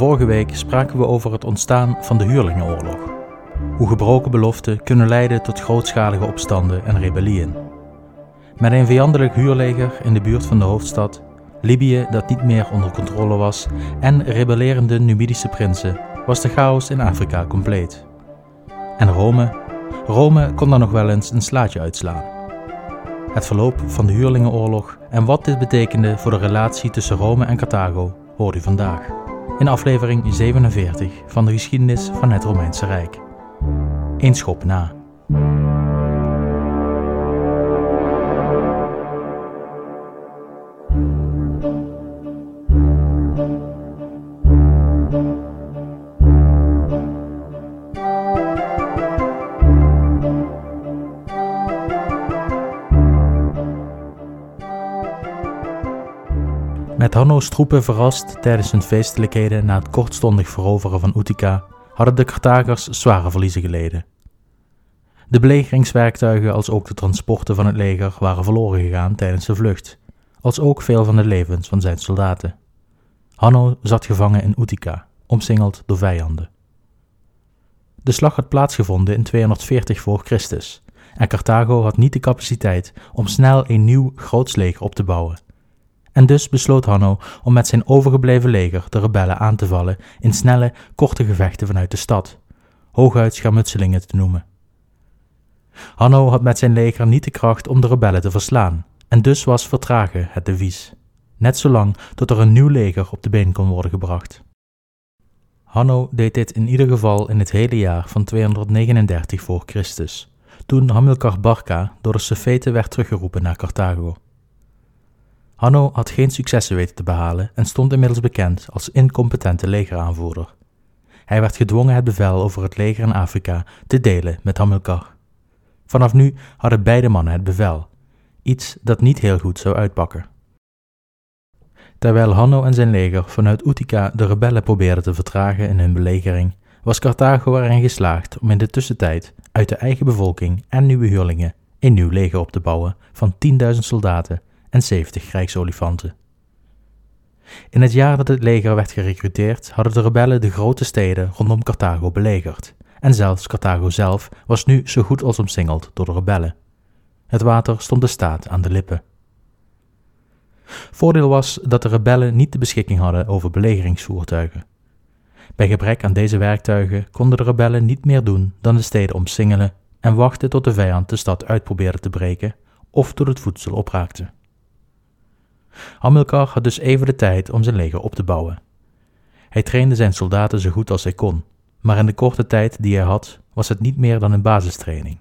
Vorige week spraken we over het ontstaan van de huurlingenoorlog. Hoe gebroken beloften kunnen leiden tot grootschalige opstanden en rebellieën. Met een vijandelijk huurleger in de buurt van de hoofdstad, Libië dat niet meer onder controle was en rebellerende Numidische prinsen, was de chaos in Afrika compleet. En Rome? Rome kon dan nog wel eens een slaatje uitslaan. Het verloop van de huurlingenoorlog en wat dit betekende voor de relatie tussen Rome en Carthago hoort u vandaag. In aflevering 47 van de geschiedenis van het Romeinse Rijk. Eén schop na. Met Hanno's troepen verrast tijdens hun feestelijkheden na het kortstondig veroveren van Utica, hadden de Carthagers zware verliezen geleden. De belegeringswerktuigen als ook de transporten van het leger waren verloren gegaan tijdens de vlucht, als ook veel van de levens van zijn soldaten. Hanno zat gevangen in Utica, omsingeld door vijanden. De slag had plaatsgevonden in 240 voor Christus en Carthago had niet de capaciteit om snel een nieuw groots leger op te bouwen en dus besloot Hanno om met zijn overgebleven leger de rebellen aan te vallen in snelle, korte gevechten vanuit de stad, hooguit schermutselingen te noemen. Hanno had met zijn leger niet de kracht om de rebellen te verslaan, en dus was vertragen het devies, net zolang tot er een nieuw leger op de been kon worden gebracht. Hanno deed dit in ieder geval in het hele jaar van 239 voor Christus, toen Hamilcar Barca door de Sefeten werd teruggeroepen naar Carthago. Hanno had geen successen weten te behalen en stond inmiddels bekend als incompetente legeraanvoerder. Hij werd gedwongen het bevel over het leger in Afrika te delen met Hamilcar. Vanaf nu hadden beide mannen het bevel, iets dat niet heel goed zou uitpakken. Terwijl Hanno en zijn leger vanuit Utica de rebellen probeerden te vertragen in hun belegering, was Carthago erin geslaagd om in de tussentijd uit de eigen bevolking en nieuwe huurlingen een nieuw leger op te bouwen van 10.000 soldaten en 70 krijgsolifanten. In het jaar dat het leger werd gerecruiteerd, hadden de rebellen de grote steden rondom Carthago belegerd, en zelfs Carthago zelf was nu zo goed als omsingeld door de rebellen. Het water stond de staat aan de lippen. Voordeel was dat de rebellen niet de beschikking hadden over belegeringsvoertuigen. Bij gebrek aan deze werktuigen konden de rebellen niet meer doen dan de steden omsingelen en wachten tot de vijand de stad uit probeerde te breken of tot het voedsel opraakte. Hamilcar had dus even de tijd om zijn leger op te bouwen. Hij trainde zijn soldaten zo goed als hij kon, maar in de korte tijd die hij had, was het niet meer dan een basistraining.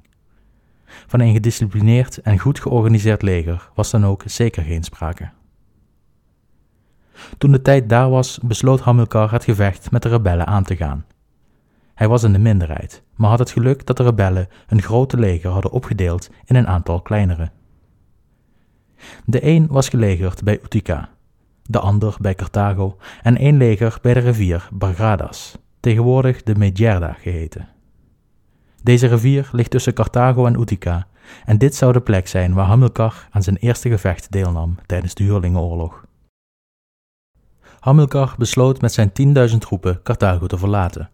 Van een gedisciplineerd en goed georganiseerd leger was dan ook zeker geen sprake. Toen de tijd daar was, besloot Hamilcar het gevecht met de rebellen aan te gaan. Hij was in de minderheid, maar had het geluk dat de rebellen een grote leger hadden opgedeeld in een aantal kleinere. De een was gelegerd bij Utica, de ander bij Carthago en één leger bij de rivier Bargradas, tegenwoordig de Medjerda geheten. Deze rivier ligt tussen Carthago en Utica en dit zou de plek zijn waar Hamilcar aan zijn eerste gevecht deelnam tijdens de Huurlingenoorlog. Hamilcar besloot met zijn 10.000 troepen Carthago te verlaten.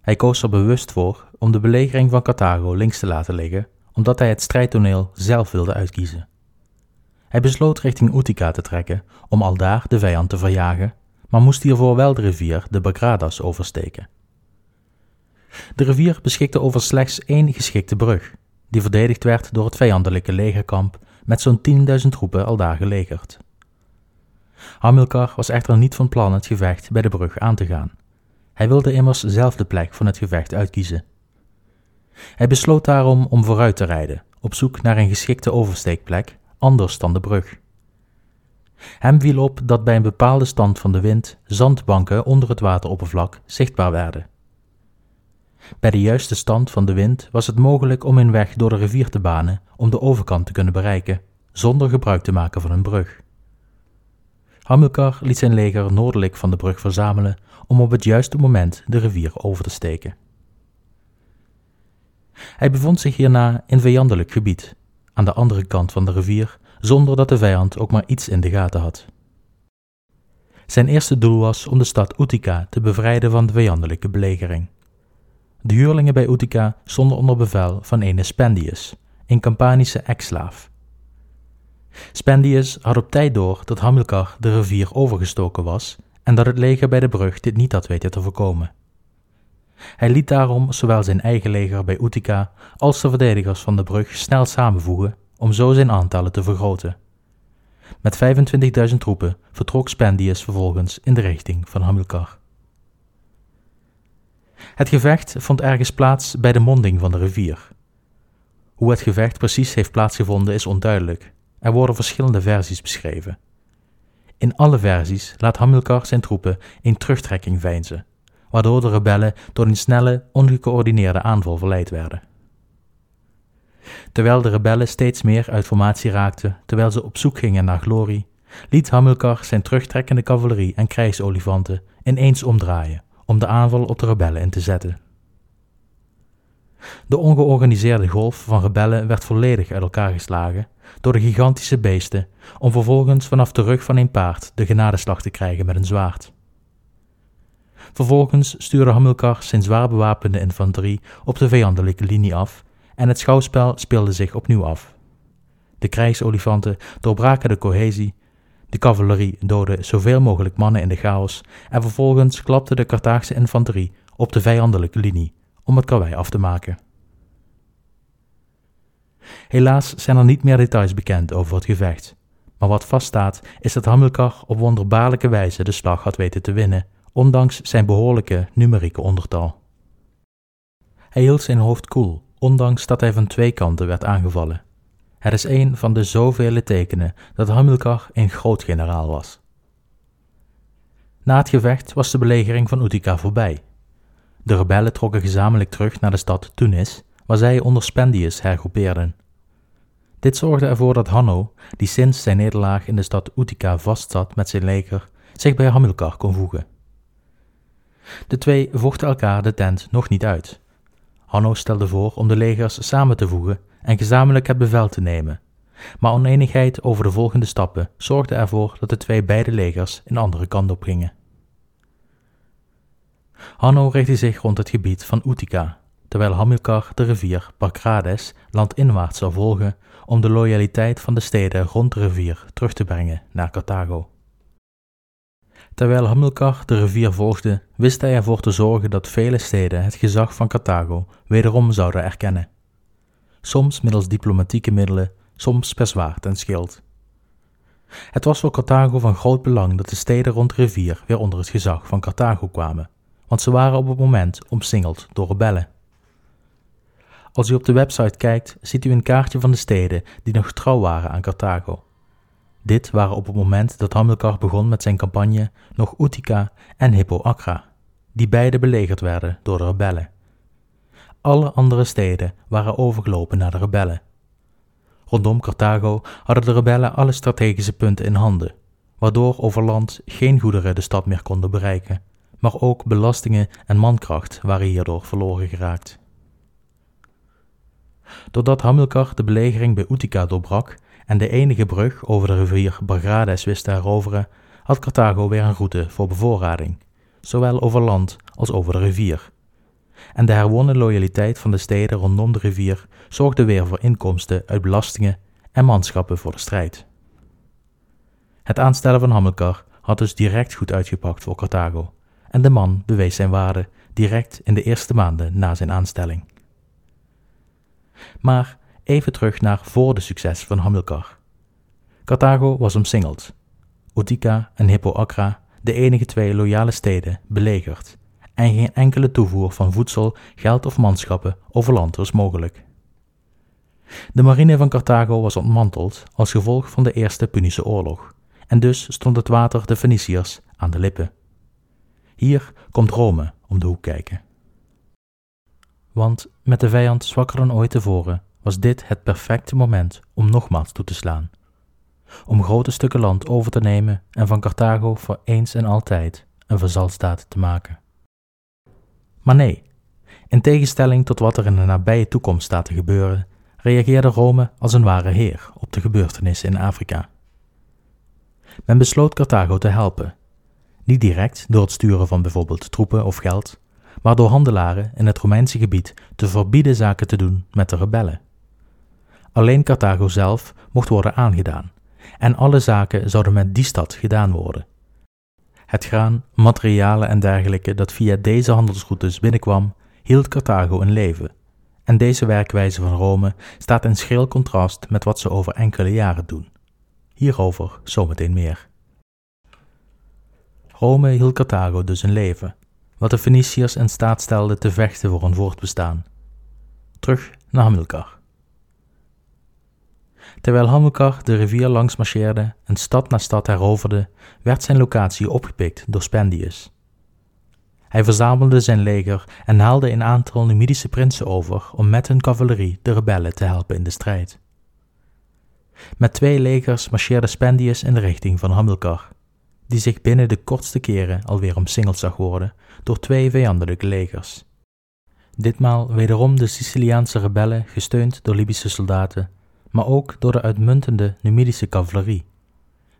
Hij koos er bewust voor om de belegering van Carthago links te laten liggen, omdat hij het strijdtoneel zelf wilde uitkiezen. Hij besloot richting Utica te trekken om aldaar de vijand te verjagen, maar moest hiervoor wel de rivier de Bagradas oversteken. De rivier beschikte over slechts één geschikte brug, die verdedigd werd door het vijandelijke legerkamp met zo'n 10.000 troepen aldaar gelegerd. Hamilcar was echter niet van plan het gevecht bij de brug aan te gaan. Hij wilde immers zelf de plek van het gevecht uitkiezen. Hij besloot daarom om vooruit te rijden, op zoek naar een geschikte oversteekplek anders dan de brug. Hem viel op dat bij een bepaalde stand van de wind zandbanken onder het wateroppervlak zichtbaar werden. Bij de juiste stand van de wind was het mogelijk om een weg door de rivier te banen om de overkant te kunnen bereiken, zonder gebruik te maken van een brug. Hamilcar liet zijn leger noordelijk van de brug verzamelen om op het juiste moment de rivier over te steken. Hij bevond zich hierna in vijandelijk gebied, aan de andere kant van de rivier, zonder dat de vijand ook maar iets in de gaten had. Zijn eerste doel was om de stad Utica te bevrijden van de vijandelijke belegering. De huurlingen bij Utica stonden onder bevel van ene Spendius, een Campanische ex-slaaf. Spendius had op tijd door dat Hamilcar de rivier overgestoken was en dat het leger bij de brug dit niet had weten te voorkomen. Hij liet daarom zowel zijn eigen leger bij Utica als de verdedigers van de brug snel samenvoegen om zo zijn aantallen te vergroten. Met 25.000 troepen vertrok Spendius vervolgens in de richting van Hamilcar. Het gevecht vond ergens plaats bij de monding van de rivier. Hoe het gevecht precies heeft plaatsgevonden is onduidelijk. Er worden verschillende versies beschreven. In alle versies laat Hamilcar zijn troepen in terugtrekking veinzen, waardoor de rebellen door een snelle, ongecoördineerde aanval verleid werden. Terwijl de rebellen steeds meer uit formatie raakten, terwijl ze op zoek gingen naar glorie, liet Hamilcar zijn terugtrekkende cavalerie en krijgsolifanten ineens omdraaien om de aanval op de rebellen in te zetten. De ongeorganiseerde golf van rebellen werd volledig uit elkaar geslagen door de gigantische beesten, om vervolgens vanaf de rug van een paard de genadeslag te krijgen met een zwaard. Vervolgens stuurde Hamilcar zijn zwaar bewapende infanterie op de vijandelijke linie af en het schouwspel speelde zich opnieuw af. De krijgsolifanten doorbraken de cohesie, de cavalerie doodde zoveel mogelijk mannen in de chaos en vervolgens klapte de Carthaagse infanterie op de vijandelijke linie om het karwei af te maken. Helaas zijn er niet meer details bekend over het gevecht, maar wat vaststaat is dat Hamilcar op wonderbaarlijke wijze de slag had weten te winnen, ondanks zijn behoorlijke numerieke ondertal. Hij hield zijn hoofd koel, ondanks dat hij van twee kanten werd aangevallen. Het is een van de zoveel tekenen dat Hamilcar een groot generaal was. Na het gevecht was de belegering van Utica voorbij. De rebellen trokken gezamenlijk terug naar de stad Tunis, waar zij onder Spendius hergroepeerden. Dit zorgde ervoor dat Hanno, die sinds zijn nederlaag in de stad Utica vastzat met zijn leger, zich bij Hamilcar kon voegen. De twee vochten elkaar de tent nog niet uit. Hanno stelde voor om de legers samen te voegen en gezamenlijk het bevel te nemen, maar oneenigheid over de volgende stappen zorgde ervoor dat de twee beide legers een andere kant op gingen. Hanno richtte zich rond het gebied van Utica, terwijl Hamilcar de rivier Parkrades landinwaarts zou volgen om de loyaliteit van de steden rond de rivier terug te brengen naar Carthago. Terwijl Hamilcar de rivier volgde, wist hij ervoor te zorgen dat vele steden het gezag van Carthago wederom zouden erkennen. Soms middels diplomatieke middelen, soms per zwaard en schild. Het was voor Carthago van groot belang dat de steden rond de rivier weer onder het gezag van Carthago kwamen, want ze waren op het moment omsingeld door rebellen. Als u op de website kijkt, ziet u een kaartje van de steden die nog trouw waren aan Carthago. Dit waren op het moment dat Hamilcar begon met zijn campagne nog Utica en Hippo Acra, die beide belegerd werden door de rebellen. Alle andere steden waren overgelopen naar de rebellen. Rondom Carthago hadden de rebellen alle strategische punten in handen, waardoor over land geen goederen de stad meer konden bereiken, maar ook belastingen en mankracht waren hierdoor verloren geraakt. Doordat Hamilcar de belegering bij Utica doorbrak en de enige brug over de rivier Bargrades wist te heroveren, had Carthago weer een route voor bevoorrading, zowel over land als over de rivier. En de herwonnen loyaliteit van de steden rondom de rivier zorgde weer voor inkomsten uit belastingen en manschappen voor de strijd. Het aanstellen van Hamilcar had dus direct goed uitgepakt voor Carthago, en de man bewees zijn waarde direct in de eerste maanden na zijn aanstelling. Maar even terug naar voor de succes van Hamilcar. Carthago was omsingeld. Utica en Hippo Acra, de enige twee loyale steden, belegerd. En geen enkele toevoer van voedsel, geld of manschappen over land was mogelijk. De marine van Carthago was ontmanteld als gevolg van de Eerste Punische Oorlog, en dus stond het water de Feniciërs aan de lippen. Hier komt Rome om de hoek kijken. Want met de vijand zwakker dan ooit tevoren was dit het perfecte moment om nogmaals toe te slaan. Om grote stukken land over te nemen en van Carthago voor eens en altijd een vazalstaat te maken. Maar nee, in tegenstelling tot wat er in de nabije toekomst staat te gebeuren, reageerde Rome als een ware heer op de gebeurtenissen in Afrika. Men besloot Carthago te helpen. niet direct door het sturen van bijvoorbeeld troepen of geld, maar door handelaren in het Romeinse gebied te verbieden zaken te doen met de rebellen. Alleen Carthago zelf mocht worden aangedaan, en alle zaken zouden met die stad gedaan worden. Het graan, materialen en dergelijke dat via deze handelsroutes binnenkwam, hield Carthago in leven. En deze werkwijze van Rome staat in schril contrast met wat ze over enkele jaren doen. Hierover zometeen meer. Rome hield Carthago dus in leven, wat de Feniciërs in staat stelde te vechten voor hun voortbestaan. Terug naar Hamilcar. Terwijl Hamilcar de rivier langs marcheerde en stad na stad heroverde, werd zijn locatie opgepikt door Spendius. Hij verzamelde zijn leger en haalde een aantal Numidische prinsen over om met hun cavalerie de rebellen te helpen in de strijd. Met twee legers marcheerde Spendius in de richting van Hamilcar, die zich binnen de kortste keren alweer omsingeld zag worden door twee vijandelijke legers. Ditmaal wederom de Siciliaanse rebellen gesteund door Libische soldaten, maar ook door de uitmuntende Numidische cavalerie.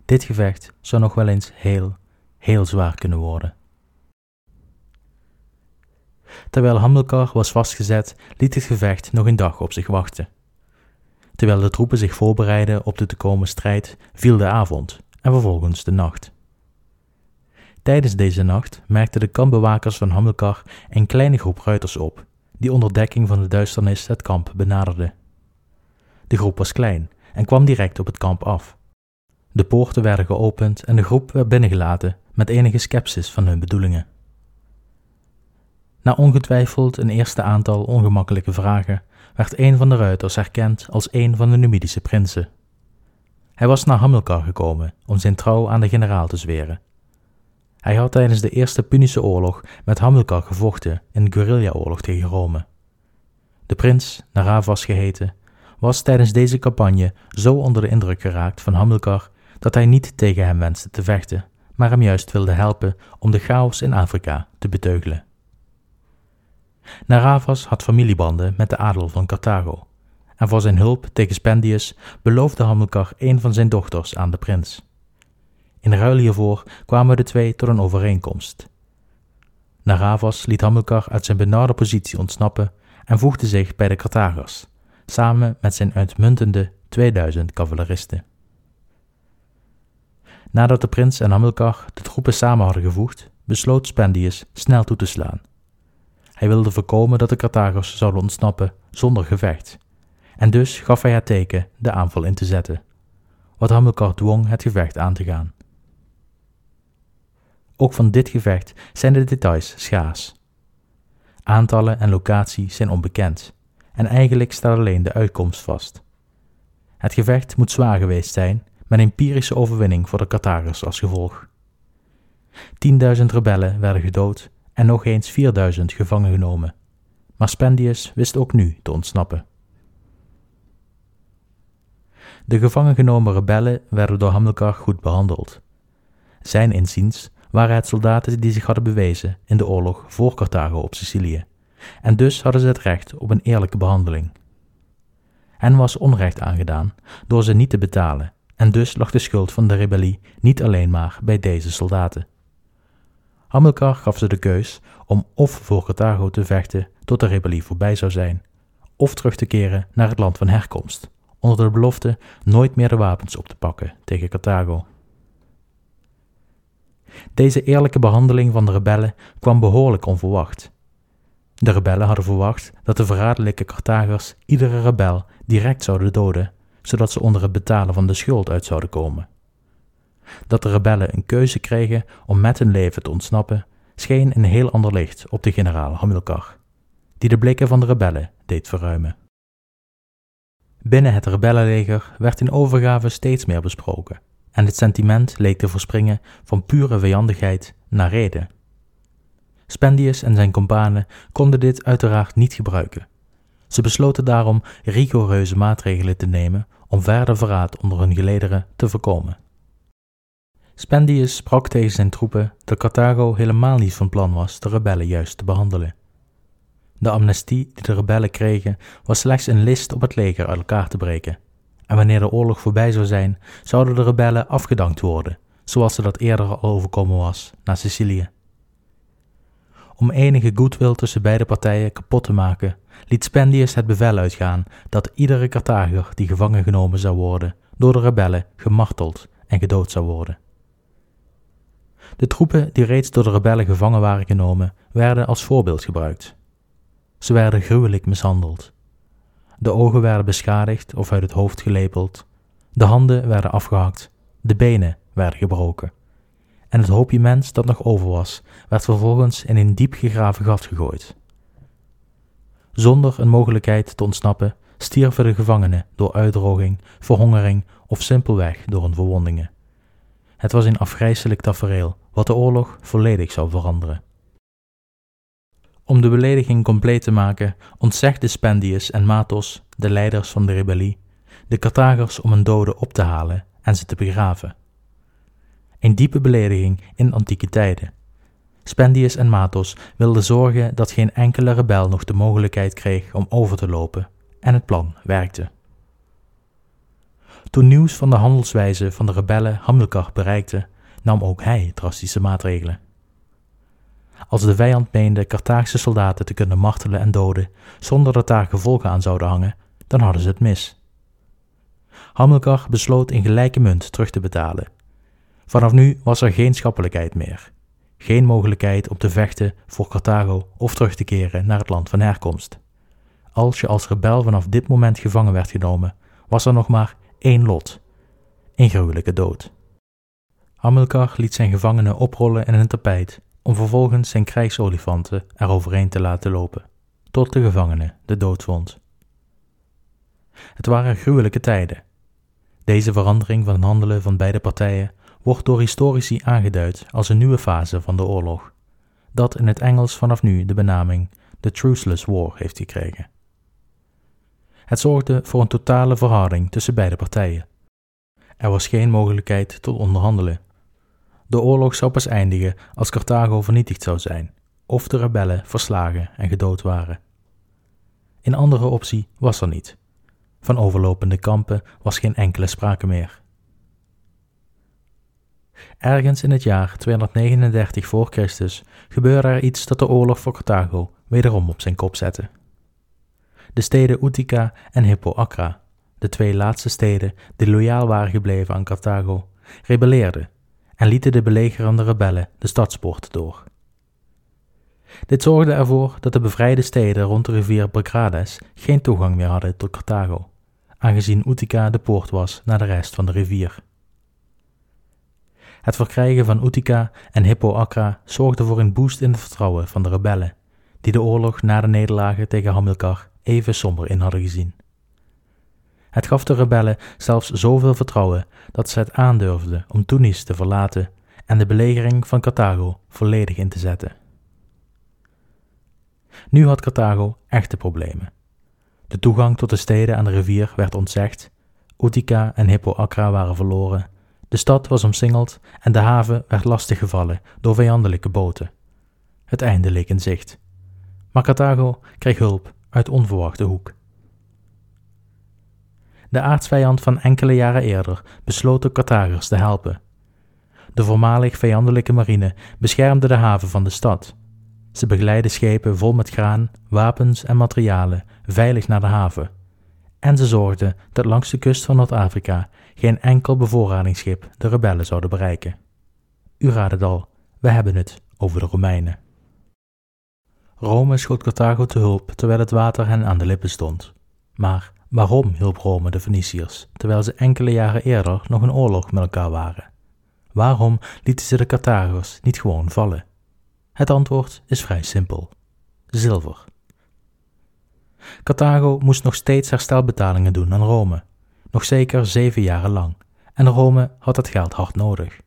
Dit gevecht zou nog wel eens heel, heel zwaar kunnen worden. Terwijl Hamilcar was vastgezet, liet het gevecht nog een dag op zich wachten. Terwijl de troepen zich voorbereidden op de te komen strijd, viel de avond en vervolgens de nacht. Tijdens deze nacht merkten de kampbewakers van Hamilcar een kleine groep ruiters op, die onder dekking van de duisternis het kamp benaderde. De groep was klein en kwam direct op het kamp af. De poorten werden geopend en de groep werd binnengelaten met enige scepsis van hun bedoelingen. Na ongetwijfeld een eerste aantal ongemakkelijke vragen werd een van de ruiters herkend als een van de Numidische prinsen. Hij was naar Hamilcar gekomen om zijn trouw aan de generaal te zweren. Hij had tijdens de Eerste Punische Oorlog met Hamilcar gevochten in de guerrilla-oorlog tegen Rome. De prins, Naravas geheten, was tijdens deze campagne zo onder de indruk geraakt van Hamilcar dat hij niet tegen hem wenste te vechten, maar hem juist wilde helpen om de chaos in Afrika te beteugelen. Naravas had familiebanden met de adel van Carthago, en voor zijn hulp tegen Spendius beloofde Hamilcar een van zijn dochters aan de prins. In ruil hiervoor kwamen de twee tot een overeenkomst. Naravas liet Hamilcar uit zijn benarde positie ontsnappen en voegde zich bij de Carthagers, samen met zijn uitmuntende 2000 cavaleristen. Nadat de prins en Hamilcar de troepen samen hadden gevoegd, besloot Spendius snel toe te slaan hij wilde voorkomen dat de Carthagers zouden ontsnappen zonder gevecht. En dus gaf hij het teken de aanval in te zetten, wat Hamilcar dwong het gevecht aan te gaan. Ook van dit gevecht zijn de details schaars. Aantallen en locatie zijn onbekend, en eigenlijk staat alleen de uitkomst vast. Het gevecht moet zwaar geweest zijn, met een empirische overwinning voor de Carthagers als gevolg. 10.000 rebellen werden gedood en nog eens 4000 gevangen genomen. Maar Spendius wist ook nu te ontsnappen. De gevangen genomen rebellen werden door Hamilcar goed behandeld. Zijn inziens waren het soldaten die zich hadden bewezen in de oorlog voor Carthago op Sicilië, en dus hadden ze het recht op een eerlijke behandeling. Hen was onrecht aangedaan door ze niet te betalen, en dus lag de schuld van de rebellie niet alleen maar bij deze soldaten. Hamilcar gaf ze de keus om of voor Carthago te vechten tot de rebellie voorbij zou zijn, of terug te keren naar het land van herkomst, onder de belofte nooit meer de wapens op te pakken tegen Carthago. Deze eerlijke behandeling van de rebellen kwam behoorlijk onverwacht. De rebellen hadden verwacht dat de verraderlijke Carthagers iedere rebel direct zouden doden, zodat ze onder het betalen van de schuld uit zouden komen. Dat de rebellen een keuze kregen om met hun leven te ontsnappen, scheen een heel ander licht op de generaal Hamilcar, die de blikken van de rebellen deed verruimen. Binnen het rebellenleger werd in overgave steeds meer besproken, en het sentiment leek te verspringen van pure vijandigheid naar reden. Spendius en zijn kompanen konden dit uiteraard niet gebruiken. Ze besloten daarom rigoureuze maatregelen te nemen om verder verraad onder hun gelederen te voorkomen. Spendius sprak tegen zijn troepen dat Carthago helemaal niet van plan was de rebellen juist te behandelen. De amnestie die de rebellen kregen was slechts een list om het leger uit elkaar te breken. En wanneer de oorlog voorbij zou zijn, zouden de rebellen afgedankt worden, zoals ze dat eerder al overkomen was, naar Sicilië. Om enige goodwill tussen beide partijen kapot te maken, liet Spendius het bevel uitgaan dat iedere Carthager die gevangen genomen zou worden, door de rebellen gemarteld en gedood zou worden. De troepen die reeds door de rebellen gevangen waren genomen, werden als voorbeeld gebruikt. Ze werden gruwelijk mishandeld. De ogen werden beschadigd of uit het hoofd gelepeld, de handen werden afgehakt, de benen werden gebroken. En het hoopje mens dat nog over was, werd vervolgens in een diep gegraven gat gegooid. Zonder een mogelijkheid te ontsnappen, stierven de gevangenen door uitdroging, verhongering of simpelweg door hun verwondingen. Het was een afgrijselijk tafereel, wat de oorlog volledig zou veranderen. Om de belediging compleet te maken, ontzegden Spendius en Matos, de leiders van de rebellie, de Carthagers om een dode op te halen en ze te begraven. Een diepe belediging in antieke tijden. Spendius en Matos wilden zorgen dat geen enkele rebel nog de mogelijkheid kreeg om over te lopen, en het plan werkte. Toen nieuws van de handelswijze van de rebellen Hamilcar bereikte, nam ook hij drastische maatregelen. Als de vijand meende Carthaagse soldaten te kunnen martelen en doden zonder dat daar gevolgen aan zouden hangen, dan hadden ze het mis. Hamilcar besloot in gelijke munt terug te betalen. Vanaf nu was er geen schappelijkheid meer. Geen mogelijkheid om te vechten voor Carthago of terug te keren naar het land van herkomst. Als je als rebel vanaf dit moment gevangen werd genomen, was er nog maar één lot: een gruwelijke dood. Hamilcar liet zijn gevangenen oprollen in een tapijt om vervolgens zijn krijgsolifanten eroverheen te laten lopen, tot de gevangene de dood vond. Het waren gruwelijke tijden. Deze verandering van handelen van beide partijen wordt door historici aangeduid als een nieuwe fase van de oorlog, dat in het Engels vanaf nu de benaming de Truceless War heeft gekregen. Het zorgde voor een totale verharding tussen beide partijen. Er was geen mogelijkheid tot onderhandelen. De oorlog zou pas eindigen als Carthago vernietigd zou zijn, of de rebellen verslagen en gedood waren. Een andere optie was er niet. Van overlopende kampen was geen enkele sprake meer. Ergens in het jaar 239 voor Christus gebeurde er iets dat de oorlog voor Carthago wederom op zijn kop zette. De steden Utica en Hippo Acra, de twee laatste steden die loyaal waren gebleven aan Carthago, rebelleerden en lieten de belegerende rebellen de stadspoort door. Dit zorgde ervoor dat de bevrijde steden rond de rivier Bagrades geen toegang meer hadden tot Carthago, aangezien Utica de poort was naar de rest van de rivier. Het verkrijgen van Utica en Hippo Acra zorgde voor een boost in het vertrouwen van de rebellen, die de oorlog na de nederlagen tegen Hamilcar even somber in hadden gezien. Het gaf de rebellen zelfs zoveel vertrouwen dat ze het aandurfden om Tunis te verlaten en de belegering van Carthago volledig in te zetten. Nu had Carthago echte problemen. De toegang tot de steden aan de rivier werd ontzegd, Utica en Hippo Acra waren verloren, de stad was omsingeld en de haven werd lastiggevallen door vijandelijke boten. Het einde leek in zicht. Maar Carthago kreeg hulp uit onverwachte hoek. De aardsvijand van enkele jaren eerder besloot de Carthagers te helpen. De voormalig vijandelijke marine beschermde de haven van de stad. Ze begeleidden schepen vol met graan, wapens en materialen veilig naar de haven. En ze zorgden dat langs de kust van Noord-Afrika geen enkel bevoorradingsschip de rebellen zouden bereiken. U raadt het al, we hebben het over de Romeinen. Rome schoot Carthago te hulp terwijl het water hen aan de lippen stond. Maar waarom hielp Rome de Feniciërs, terwijl ze enkele jaren eerder nog een oorlog met elkaar waren? Waarom lieten ze de Carthagers niet gewoon vallen? Het antwoord is vrij simpel: zilver. Carthago moest nog steeds herstelbetalingen doen aan Rome, nog zeker zeven jaren lang, en Rome had het geld hard nodig.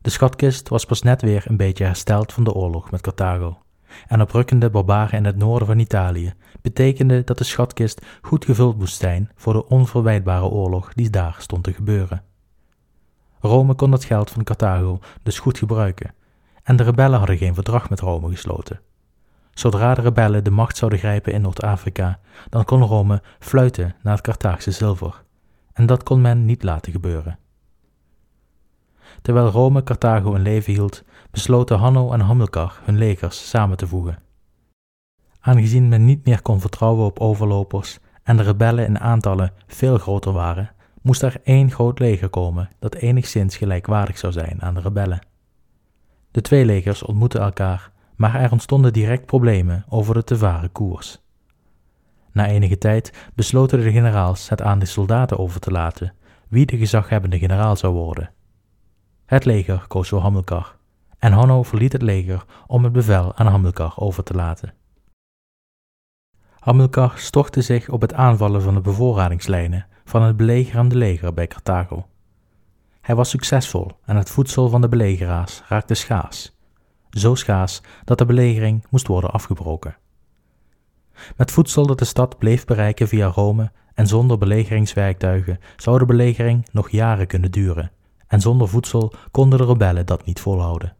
De schatkist was pas net weer een beetje hersteld van de oorlog met Carthago en oprukkende barbaren in het noorden van Italië betekende dat de schatkist goed gevuld moest zijn voor de onverwijtbare oorlog die daar stond te gebeuren. Rome kon het geld van Carthago dus goed gebruiken, en de rebellen hadden geen verdrag met Rome gesloten. Zodra de rebellen de macht zouden grijpen in Noord-Afrika, dan kon Rome fluiten naar het Carthaagse zilver, en dat kon men niet laten gebeuren. Terwijl Rome Carthago in leven hield, besloten Hanno en Hamilcar hun legers samen te voegen. Aangezien men niet meer kon vertrouwen op overlopers en de rebellen in aantallen veel groter waren, moest er één groot leger komen dat enigszins gelijkwaardig zou zijn aan de rebellen. De twee legers ontmoetten elkaar, maar er ontstonden direct problemen over de te varen koers. Na enige tijd besloten de generaals het aan de soldaten over te laten wie de gezaghebbende generaal zou worden. Het leger koos voor Hamilcar en Hanno verliet het leger om het bevel aan Hamilcar over te laten. Hamilcar stortte zich op het aanvallen van de bevoorradingslijnen van het belegerende leger bij Carthago. Hij was succesvol en het voedsel van de belegeraars raakte schaars, zo schaars dat de belegering moest worden afgebroken. Met voedsel dat de stad bleef bereiken via Rome en zonder belegeringswerktuigen zou de belegering nog jaren kunnen duren, en zonder voedsel konden de rebellen dat niet volhouden.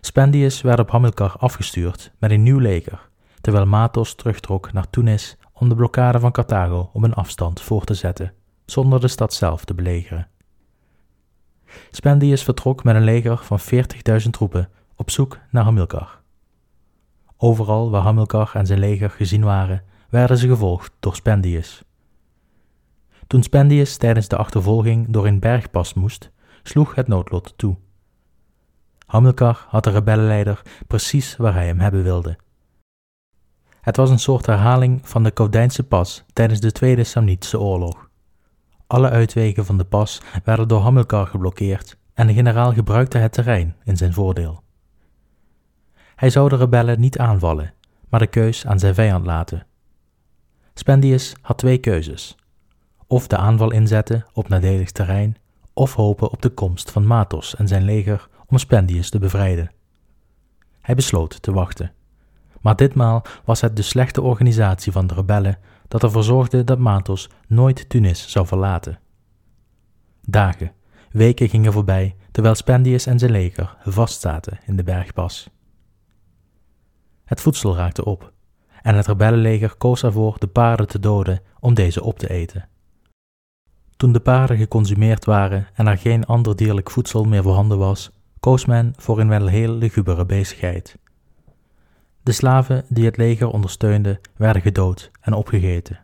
Spendius werd op Hamilcar afgestuurd met een nieuw leger, terwijl Matos terugtrok naar Tunis om de blokkade van Carthago op een afstand voor te zetten, zonder de stad zelf te belegeren. Spendius vertrok met een leger van 40.000 troepen op zoek naar Hamilcar. Overal waar Hamilcar en zijn leger gezien waren, werden ze gevolgd door Spendius. Toen Spendius tijdens de achtervolging door een bergpas moest, sloeg het noodlot toe. Hamilcar had de rebellenleider precies waar hij hem hebben wilde. Het was een soort herhaling van de Caudijnse pas tijdens de Tweede Samnitische Oorlog. Alle uitwegen van de pas werden door Hamilcar geblokkeerd en de generaal gebruikte het terrein in zijn voordeel. Hij zou de rebellen niet aanvallen, maar de keus aan zijn vijand laten. Spendius had twee keuzes: of de aanval inzetten op nadelig terrein, of hopen op de komst van Matos en zijn leger om Spendius te bevrijden. Hij besloot te wachten. Maar ditmaal was het de slechte organisatie van de rebellen dat ervoor zorgde dat Matos nooit Tunis zou verlaten. Dagen, weken gingen voorbij terwijl Spendius en zijn leger vastzaten in de bergpas. Het voedsel raakte op en het rebellenleger koos ervoor de paarden te doden om deze op te eten. Toen de paarden geconsumeerd waren en er geen ander dierlijk voedsel meer voorhanden was, koos men voor een wel heel lugubere bezigheid. De slaven die het leger ondersteunden werden gedood en opgegeten.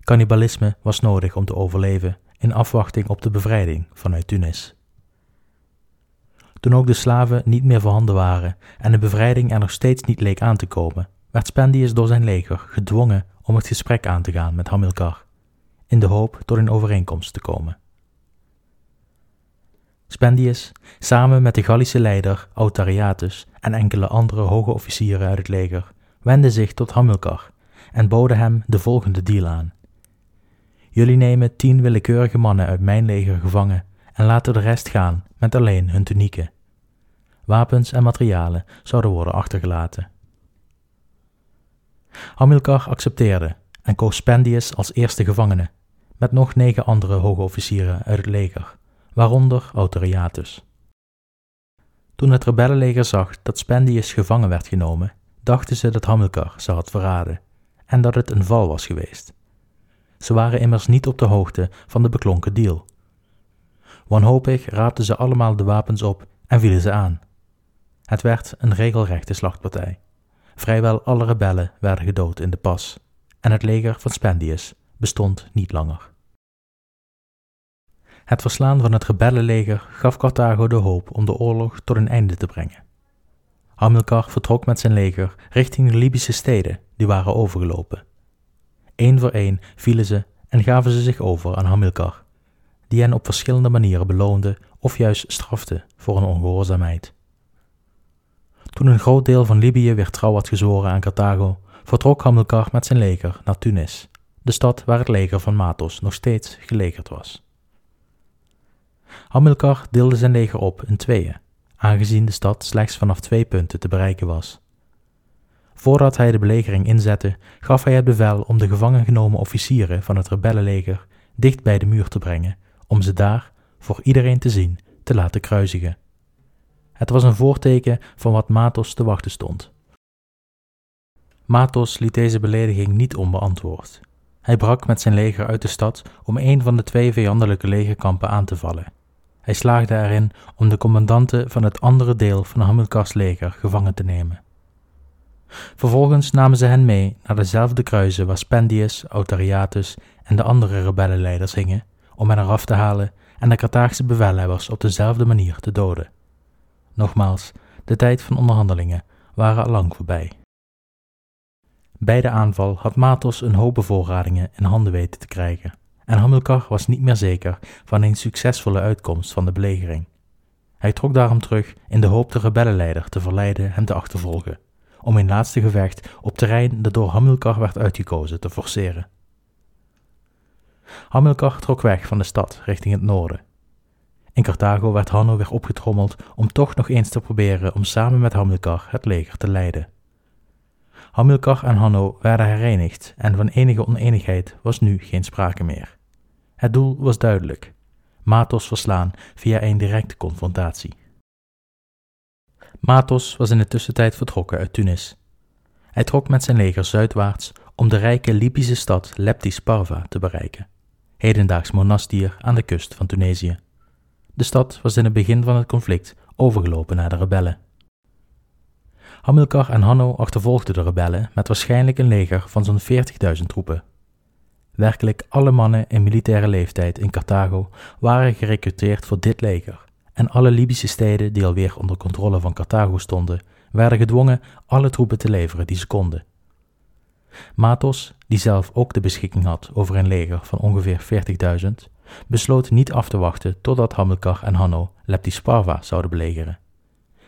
Cannibalisme was nodig om te overleven in afwachting op de bevrijding vanuit Tunis. Toen ook de slaven niet meer voorhanden waren en de bevrijding er nog steeds niet leek aan te komen, werd Spendius door zijn leger gedwongen om het gesprek aan te gaan met Hamilcar, in de hoop tot een overeenkomst te komen. Spendius, samen met de Gallische leider Autariatus en enkele andere hoge officieren uit het leger, wendde zich tot Hamilcar en boden hem de volgende deal aan. Jullie nemen tien willekeurige mannen uit mijn leger gevangen en laten de rest gaan met alleen hun tunieken. Wapens en materialen zouden worden achtergelaten. Hamilcar accepteerde en koos Spendius als eerste gevangene, met nog negen andere hoge officieren uit het leger, waaronder Autoriatus. Toen het rebellenleger zag dat Spendius gevangen werd genomen, dachten ze dat Hamilcar ze had verraden en dat het een val was geweest. Ze waren immers niet op de hoogte van de beklonken deal. Wanhopig raapten ze allemaal de wapens op en vielen ze aan. Het werd een regelrechte slachtpartij. Vrijwel alle rebellen werden gedood in de pas en het leger van Spendius bestond niet langer. Het verslaan van het rebellenleger gaf Carthago de hoop om de oorlog tot een einde te brengen. Hamilcar vertrok met zijn leger richting de Libische steden die waren overgelopen. Eén voor één vielen ze en gaven ze zich over aan Hamilcar, die hen op verschillende manieren beloonde of juist strafte voor hun ongehoorzaamheid. Toen een groot deel van Libië weer trouw had gezworen aan Carthago, vertrok Hamilcar met zijn leger naar Tunis, de stad waar het leger van Matos nog steeds gelegerd was. Hamilcar deelde zijn leger op in tweeën, aangezien de stad slechts vanaf twee punten te bereiken was. Voordat hij de belegering inzette, gaf hij het bevel om de gevangen genomen officieren van het rebellenleger dicht bij de muur te brengen, om ze daar, voor iedereen te zien, te laten kruisigen. Het was een voorteken van wat Matos te wachten stond. Matos liet deze belediging niet onbeantwoord. Hij brak met zijn leger uit de stad om een van de twee vijandelijke legerkampen aan te vallen. Hij slaagde erin om de commandanten van het andere deel van Hamilcars leger gevangen te nemen. Vervolgens namen ze hen mee naar dezelfde kruizen waar Spendius, Autariatus en de andere rebellenleiders hingen, om hen eraf te halen en de Carthaagse bevelhebbers op dezelfde manier te doden. Nogmaals, de tijd van onderhandelingen waren al lang voorbij. Bij de aanval had Matos een hoop bevoorradingen in handen weten te krijgen, en Hamilcar was niet meer zeker van een succesvolle uitkomst van de belegering. Hij trok daarom terug in de hoop de rebellenleider te verleiden hem te achtervolgen, om een laatste gevecht op terrein dat door Hamilcar werd uitgekozen te forceren. Hamilcar trok weg van de stad richting het noorden. In Carthago werd Hanno weer opgetrommeld om toch nog eens te proberen om samen met Hamilcar het leger te leiden. Hamilcar en Hanno werden herenigd en van enige oneenigheid was nu geen sprake meer. Het doel was duidelijk: Matos verslaan via een directe confrontatie. Matos was in de tussentijd vertrokken uit Tunis. Hij trok met zijn leger zuidwaarts om de rijke Libische stad Leptis Parva te bereiken, hedendaags monastier aan de kust van Tunesië. De stad was in het begin van het conflict overgelopen naar de rebellen. Hamilcar en Hanno achtervolgden de rebellen met waarschijnlijk een leger van zo'n 40.000 troepen. Werkelijk alle mannen in militaire leeftijd in Carthago waren gerecruiteerd voor dit leger, en alle Libische steden die alweer onder controle van Carthago stonden, werden gedwongen alle troepen te leveren die ze konden. Matos, die zelf ook de beschikking had over een leger van ongeveer 40.000, besloot niet af te wachten totdat Hamilcar en Hanno Leptisparva zouden belegeren.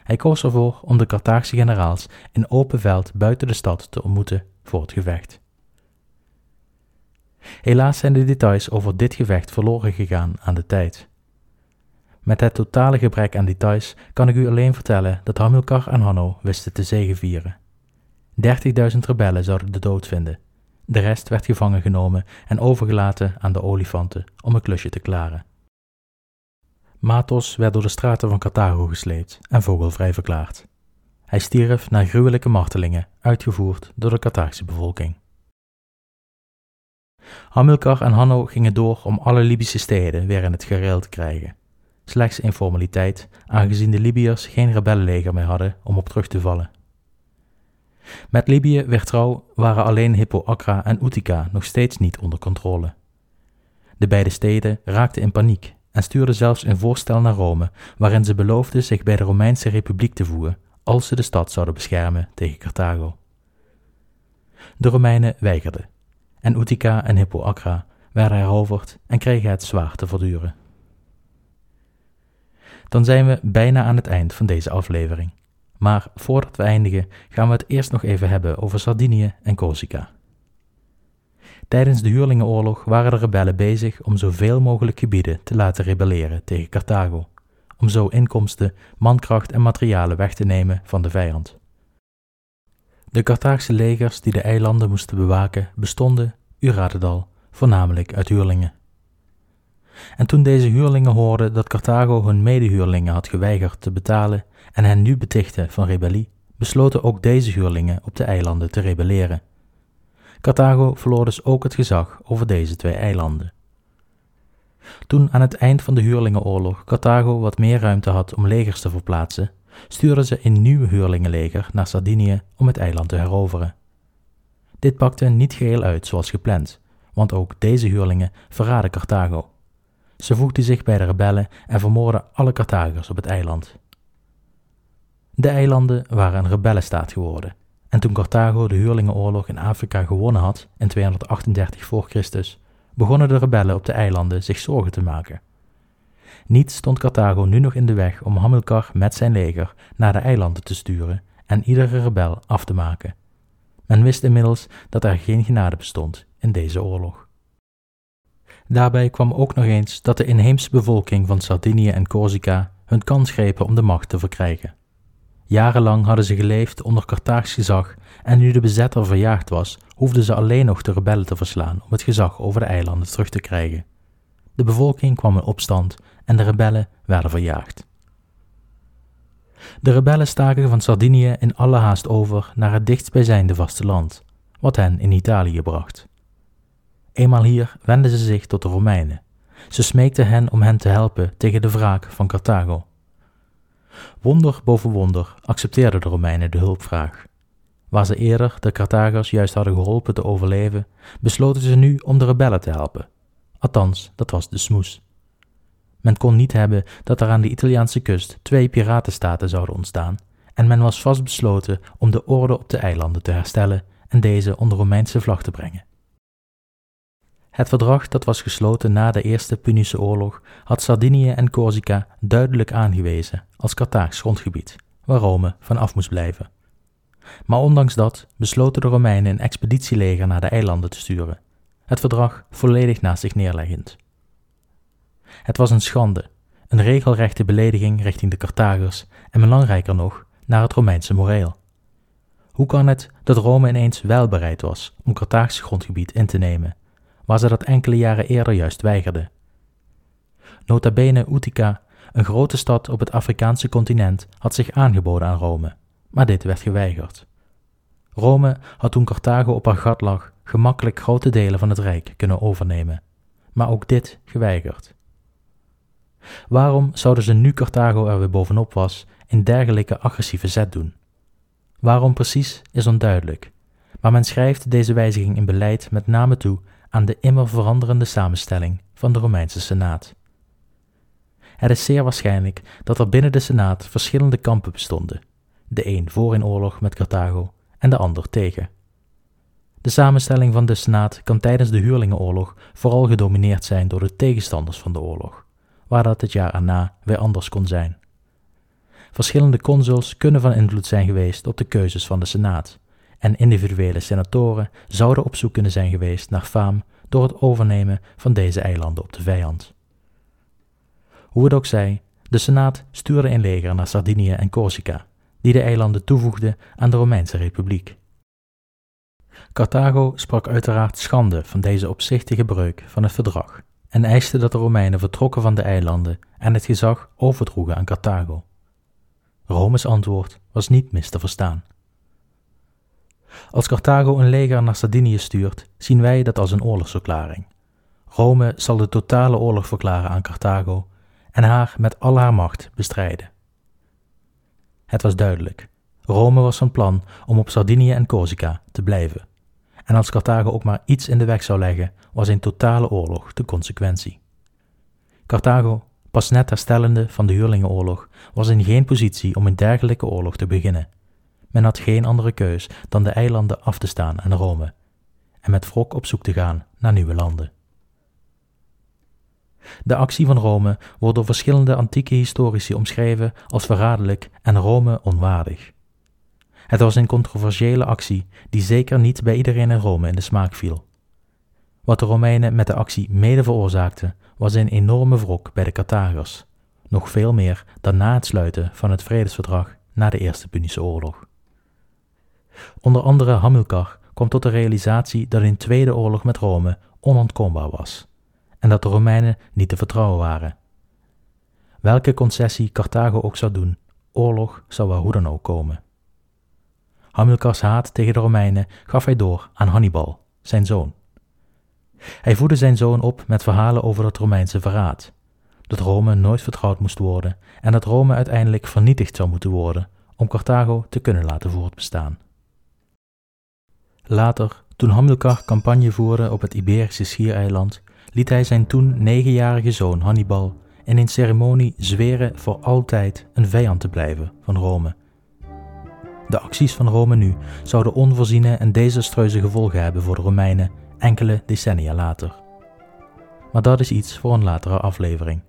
Hij koos ervoor om de Carthaagse generaals in open veld buiten de stad te ontmoeten voor het gevecht. Helaas zijn de details over dit gevecht verloren gegaan aan de tijd. Met het totale gebrek aan details kan ik u alleen vertellen dat Hamilcar en Hanno wisten te zegevieren. 30.000 rebellen zouden de dood vinden. De rest werd gevangen genomen en overgelaten aan de olifanten om een klusje te klaren. Matos werd door de straten van Carthago gesleept en vogelvrij verklaard. Hij stierf na gruwelijke martelingen, uitgevoerd door de Carthaagse bevolking. Hamilcar en Hanno gingen door om alle Libische steden weer in het gereel te krijgen. Slechts een formaliteit, aangezien de Libiërs geen rebellenleger meer hadden om op terug te vallen. Met Libië werd trouw waren alleen Hippo Acra en Utica nog steeds niet onder controle. De beide steden raakten in paniek en stuurde zelfs een voorstel naar Rome, waarin ze beloofden zich bij de Romeinse Republiek te voegen als ze de stad zouden beschermen tegen Carthago. De Romeinen weigerden, en Utica en Hippo Acra werden heroverd en kregen het zwaar te verduren. Dan zijn we bijna aan het eind van deze aflevering. Maar voordat we eindigen, gaan we het eerst nog even hebben over Sardinië en Corsica. Tijdens de Huurlingenoorlog waren de rebellen bezig om zoveel mogelijk gebieden te laten rebelleren tegen Carthago, om zo inkomsten, mankracht en materialen weg te nemen van de vijand. De Carthaagse legers die de eilanden moesten bewaken bestonden, u raadt al, voornamelijk uit huurlingen. En toen deze huurlingen hoorden dat Carthago hun medehuurlingen had geweigerd te betalen en hen nu betichtte van rebellie, besloten ook deze huurlingen op de eilanden te rebelleren Carthago verloor dus ook het gezag over deze twee eilanden. Toen aan het eind van de huurlingenoorlog Carthago wat meer ruimte had om legers te verplaatsen, stuurden ze een nieuw huurlingenleger naar Sardinië om het eiland te heroveren. Dit pakte niet geheel uit zoals gepland, want ook deze huurlingen verraden Carthago. Ze voegden zich bij de rebellen en vermoorden alle Carthagers op het eiland. De eilanden waren een rebellenstaat geworden en toen Carthago de huurlingenoorlog in Afrika gewonnen had in 238 voor Christus, begonnen de rebellen op de eilanden zich zorgen te maken. Niet stond Carthago nu nog in de weg om Hamilcar met zijn leger naar de eilanden te sturen en iedere rebel af te maken. Men wist inmiddels dat er geen genade bestond in deze oorlog. Daarbij kwam ook nog eens dat de inheemse bevolking van Sardinië en Corsica hun kans grepen om de macht te verkrijgen. Jarenlang hadden ze geleefd onder Carthaags gezag en nu de bezetter verjaagd was, hoefden ze alleen nog de rebellen te verslaan om het gezag over de eilanden terug te krijgen. De bevolking kwam in opstand en de rebellen werden verjaagd. De rebellen staken van Sardinië in alle haast over naar het dichtstbijzijnde vasteland, wat hen in Italië bracht. Eenmaal hier wenden ze zich tot de Romeinen, Ze smeekte hen om hen te helpen tegen de wraak van Carthago. Wonder boven wonder accepteerden de Romeinen de hulpvraag. Waar ze eerder de Carthagers juist hadden geholpen te overleven, besloten ze nu om de rebellen te helpen. Althans, dat was de smoes. Men kon niet hebben dat er aan de Italiaanse kust twee piratenstaten zouden ontstaan, en men was vastbesloten om de orde op de eilanden te herstellen en deze onder Romeinse vlag te brengen. Het verdrag dat was gesloten na de Eerste Punische Oorlog had Sardinië en Corsica duidelijk aangewezen als Carthaags grondgebied, waar Rome van af moest blijven. Maar ondanks dat besloten de Romeinen een expeditieleger naar de eilanden te sturen, het verdrag volledig naast zich neerleggend. Het was een schande, een regelrechte belediging richting de Carthagers en belangrijker nog, naar het Romeinse moreel. Hoe kan het dat Rome ineens wel bereid was om Carthaags grondgebied in te nemen, waar ze dat enkele jaren eerder juist weigerden? Nota bene Utica, een grote stad op het Afrikaanse continent, had zich aangeboden aan Rome, maar dit werd geweigerd. Rome had toen Carthago op haar gat lag gemakkelijk grote delen van het rijk kunnen overnemen, maar ook dit geweigerd. Waarom zouden ze nu Carthago er weer bovenop was een dergelijke agressieve zet doen? Waarom precies is onduidelijk, maar men schrijft deze wijziging in beleid met name toe aan de immer veranderende samenstelling van de Romeinse Senaat. Het is zeer waarschijnlijk dat er binnen de Senaat verschillende kampen bestonden, de een voor in oorlog met Carthago en de ander tegen. De samenstelling van de Senaat kan tijdens de Huurlingenoorlog vooral gedomineerd zijn door de tegenstanders van de oorlog, waar dat het jaar erna weer anders kon zijn. Verschillende consuls kunnen van invloed zijn geweest op de keuzes van de Senaat, en individuele senatoren zouden op zoek kunnen zijn geweest naar faam door het overnemen van deze eilanden op de vijand. Hoe het ook zij, de Senaat stuurde een leger naar Sardinië en Corsica, die de eilanden toevoegde aan de Romeinse Republiek. Carthago sprak uiteraard schande van deze opzichtige breuk van het verdrag en eiste dat de Romeinen vertrokken van de eilanden en het gezag overdroegen aan Carthago. Romes antwoord was niet mis te verstaan. Als Carthago een leger naar Sardinië stuurt, zien wij dat als een oorlogsverklaring. Rome zal de totale oorlog verklaren aan Carthago en haar met al haar macht bestrijden. Het was duidelijk. Rome was van plan om op Sardinië en Corsica te blijven. En als Carthago ook maar iets in de weg zou leggen, was een totale oorlog de consequentie. Carthago, pas net herstellende van de Huurlingenoorlog, was in geen positie om een dergelijke oorlog te beginnen. Men had geen andere keus dan de eilanden af te staan aan Rome en met wrok op zoek te gaan naar nieuwe landen. De actie van Rome wordt door verschillende antieke historici omschreven als verraderlijk en Rome onwaardig. Het was een controversiële actie die zeker niet bij iedereen in Rome in de smaak viel. Wat de Romeinen met de actie mede veroorzaakten, was een enorme wrok bij de Carthagers, nog veel meer dan na het sluiten van het vredesverdrag na de Eerste Punische Oorlog. Onder andere Hamilcar kwam tot de realisatie dat een tweede oorlog met Rome onontkoombaar was en dat de Romeinen niet te vertrouwen waren. Welke concessie Carthago ook zou doen, oorlog zou wel hoe dan ook komen. Hamilcars haat tegen de Romeinen gaf hij door aan Hannibal, zijn zoon. Hij voedde zijn zoon op met verhalen over het Romeinse verraad, dat Rome nooit vertrouwd moest worden en dat Rome uiteindelijk vernietigd zou moeten worden om Carthago te kunnen laten voortbestaan. Later, toen Hamilcar campagne voerde op het Iberische schiereiland, liet hij zijn toen negenjarige zoon Hannibal in een ceremonie zweren voor altijd een vijand te blijven van Rome. De acties van Rome nu zouden onvoorziene en desastreuze gevolgen hebben voor de Romeinen enkele decennia later. Maar dat is iets voor een latere aflevering.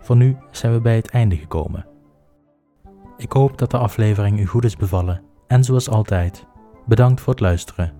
Voor nu zijn we bij het einde gekomen. Ik hoop dat de aflevering u goed is bevallen en zoals altijd, bedankt voor het luisteren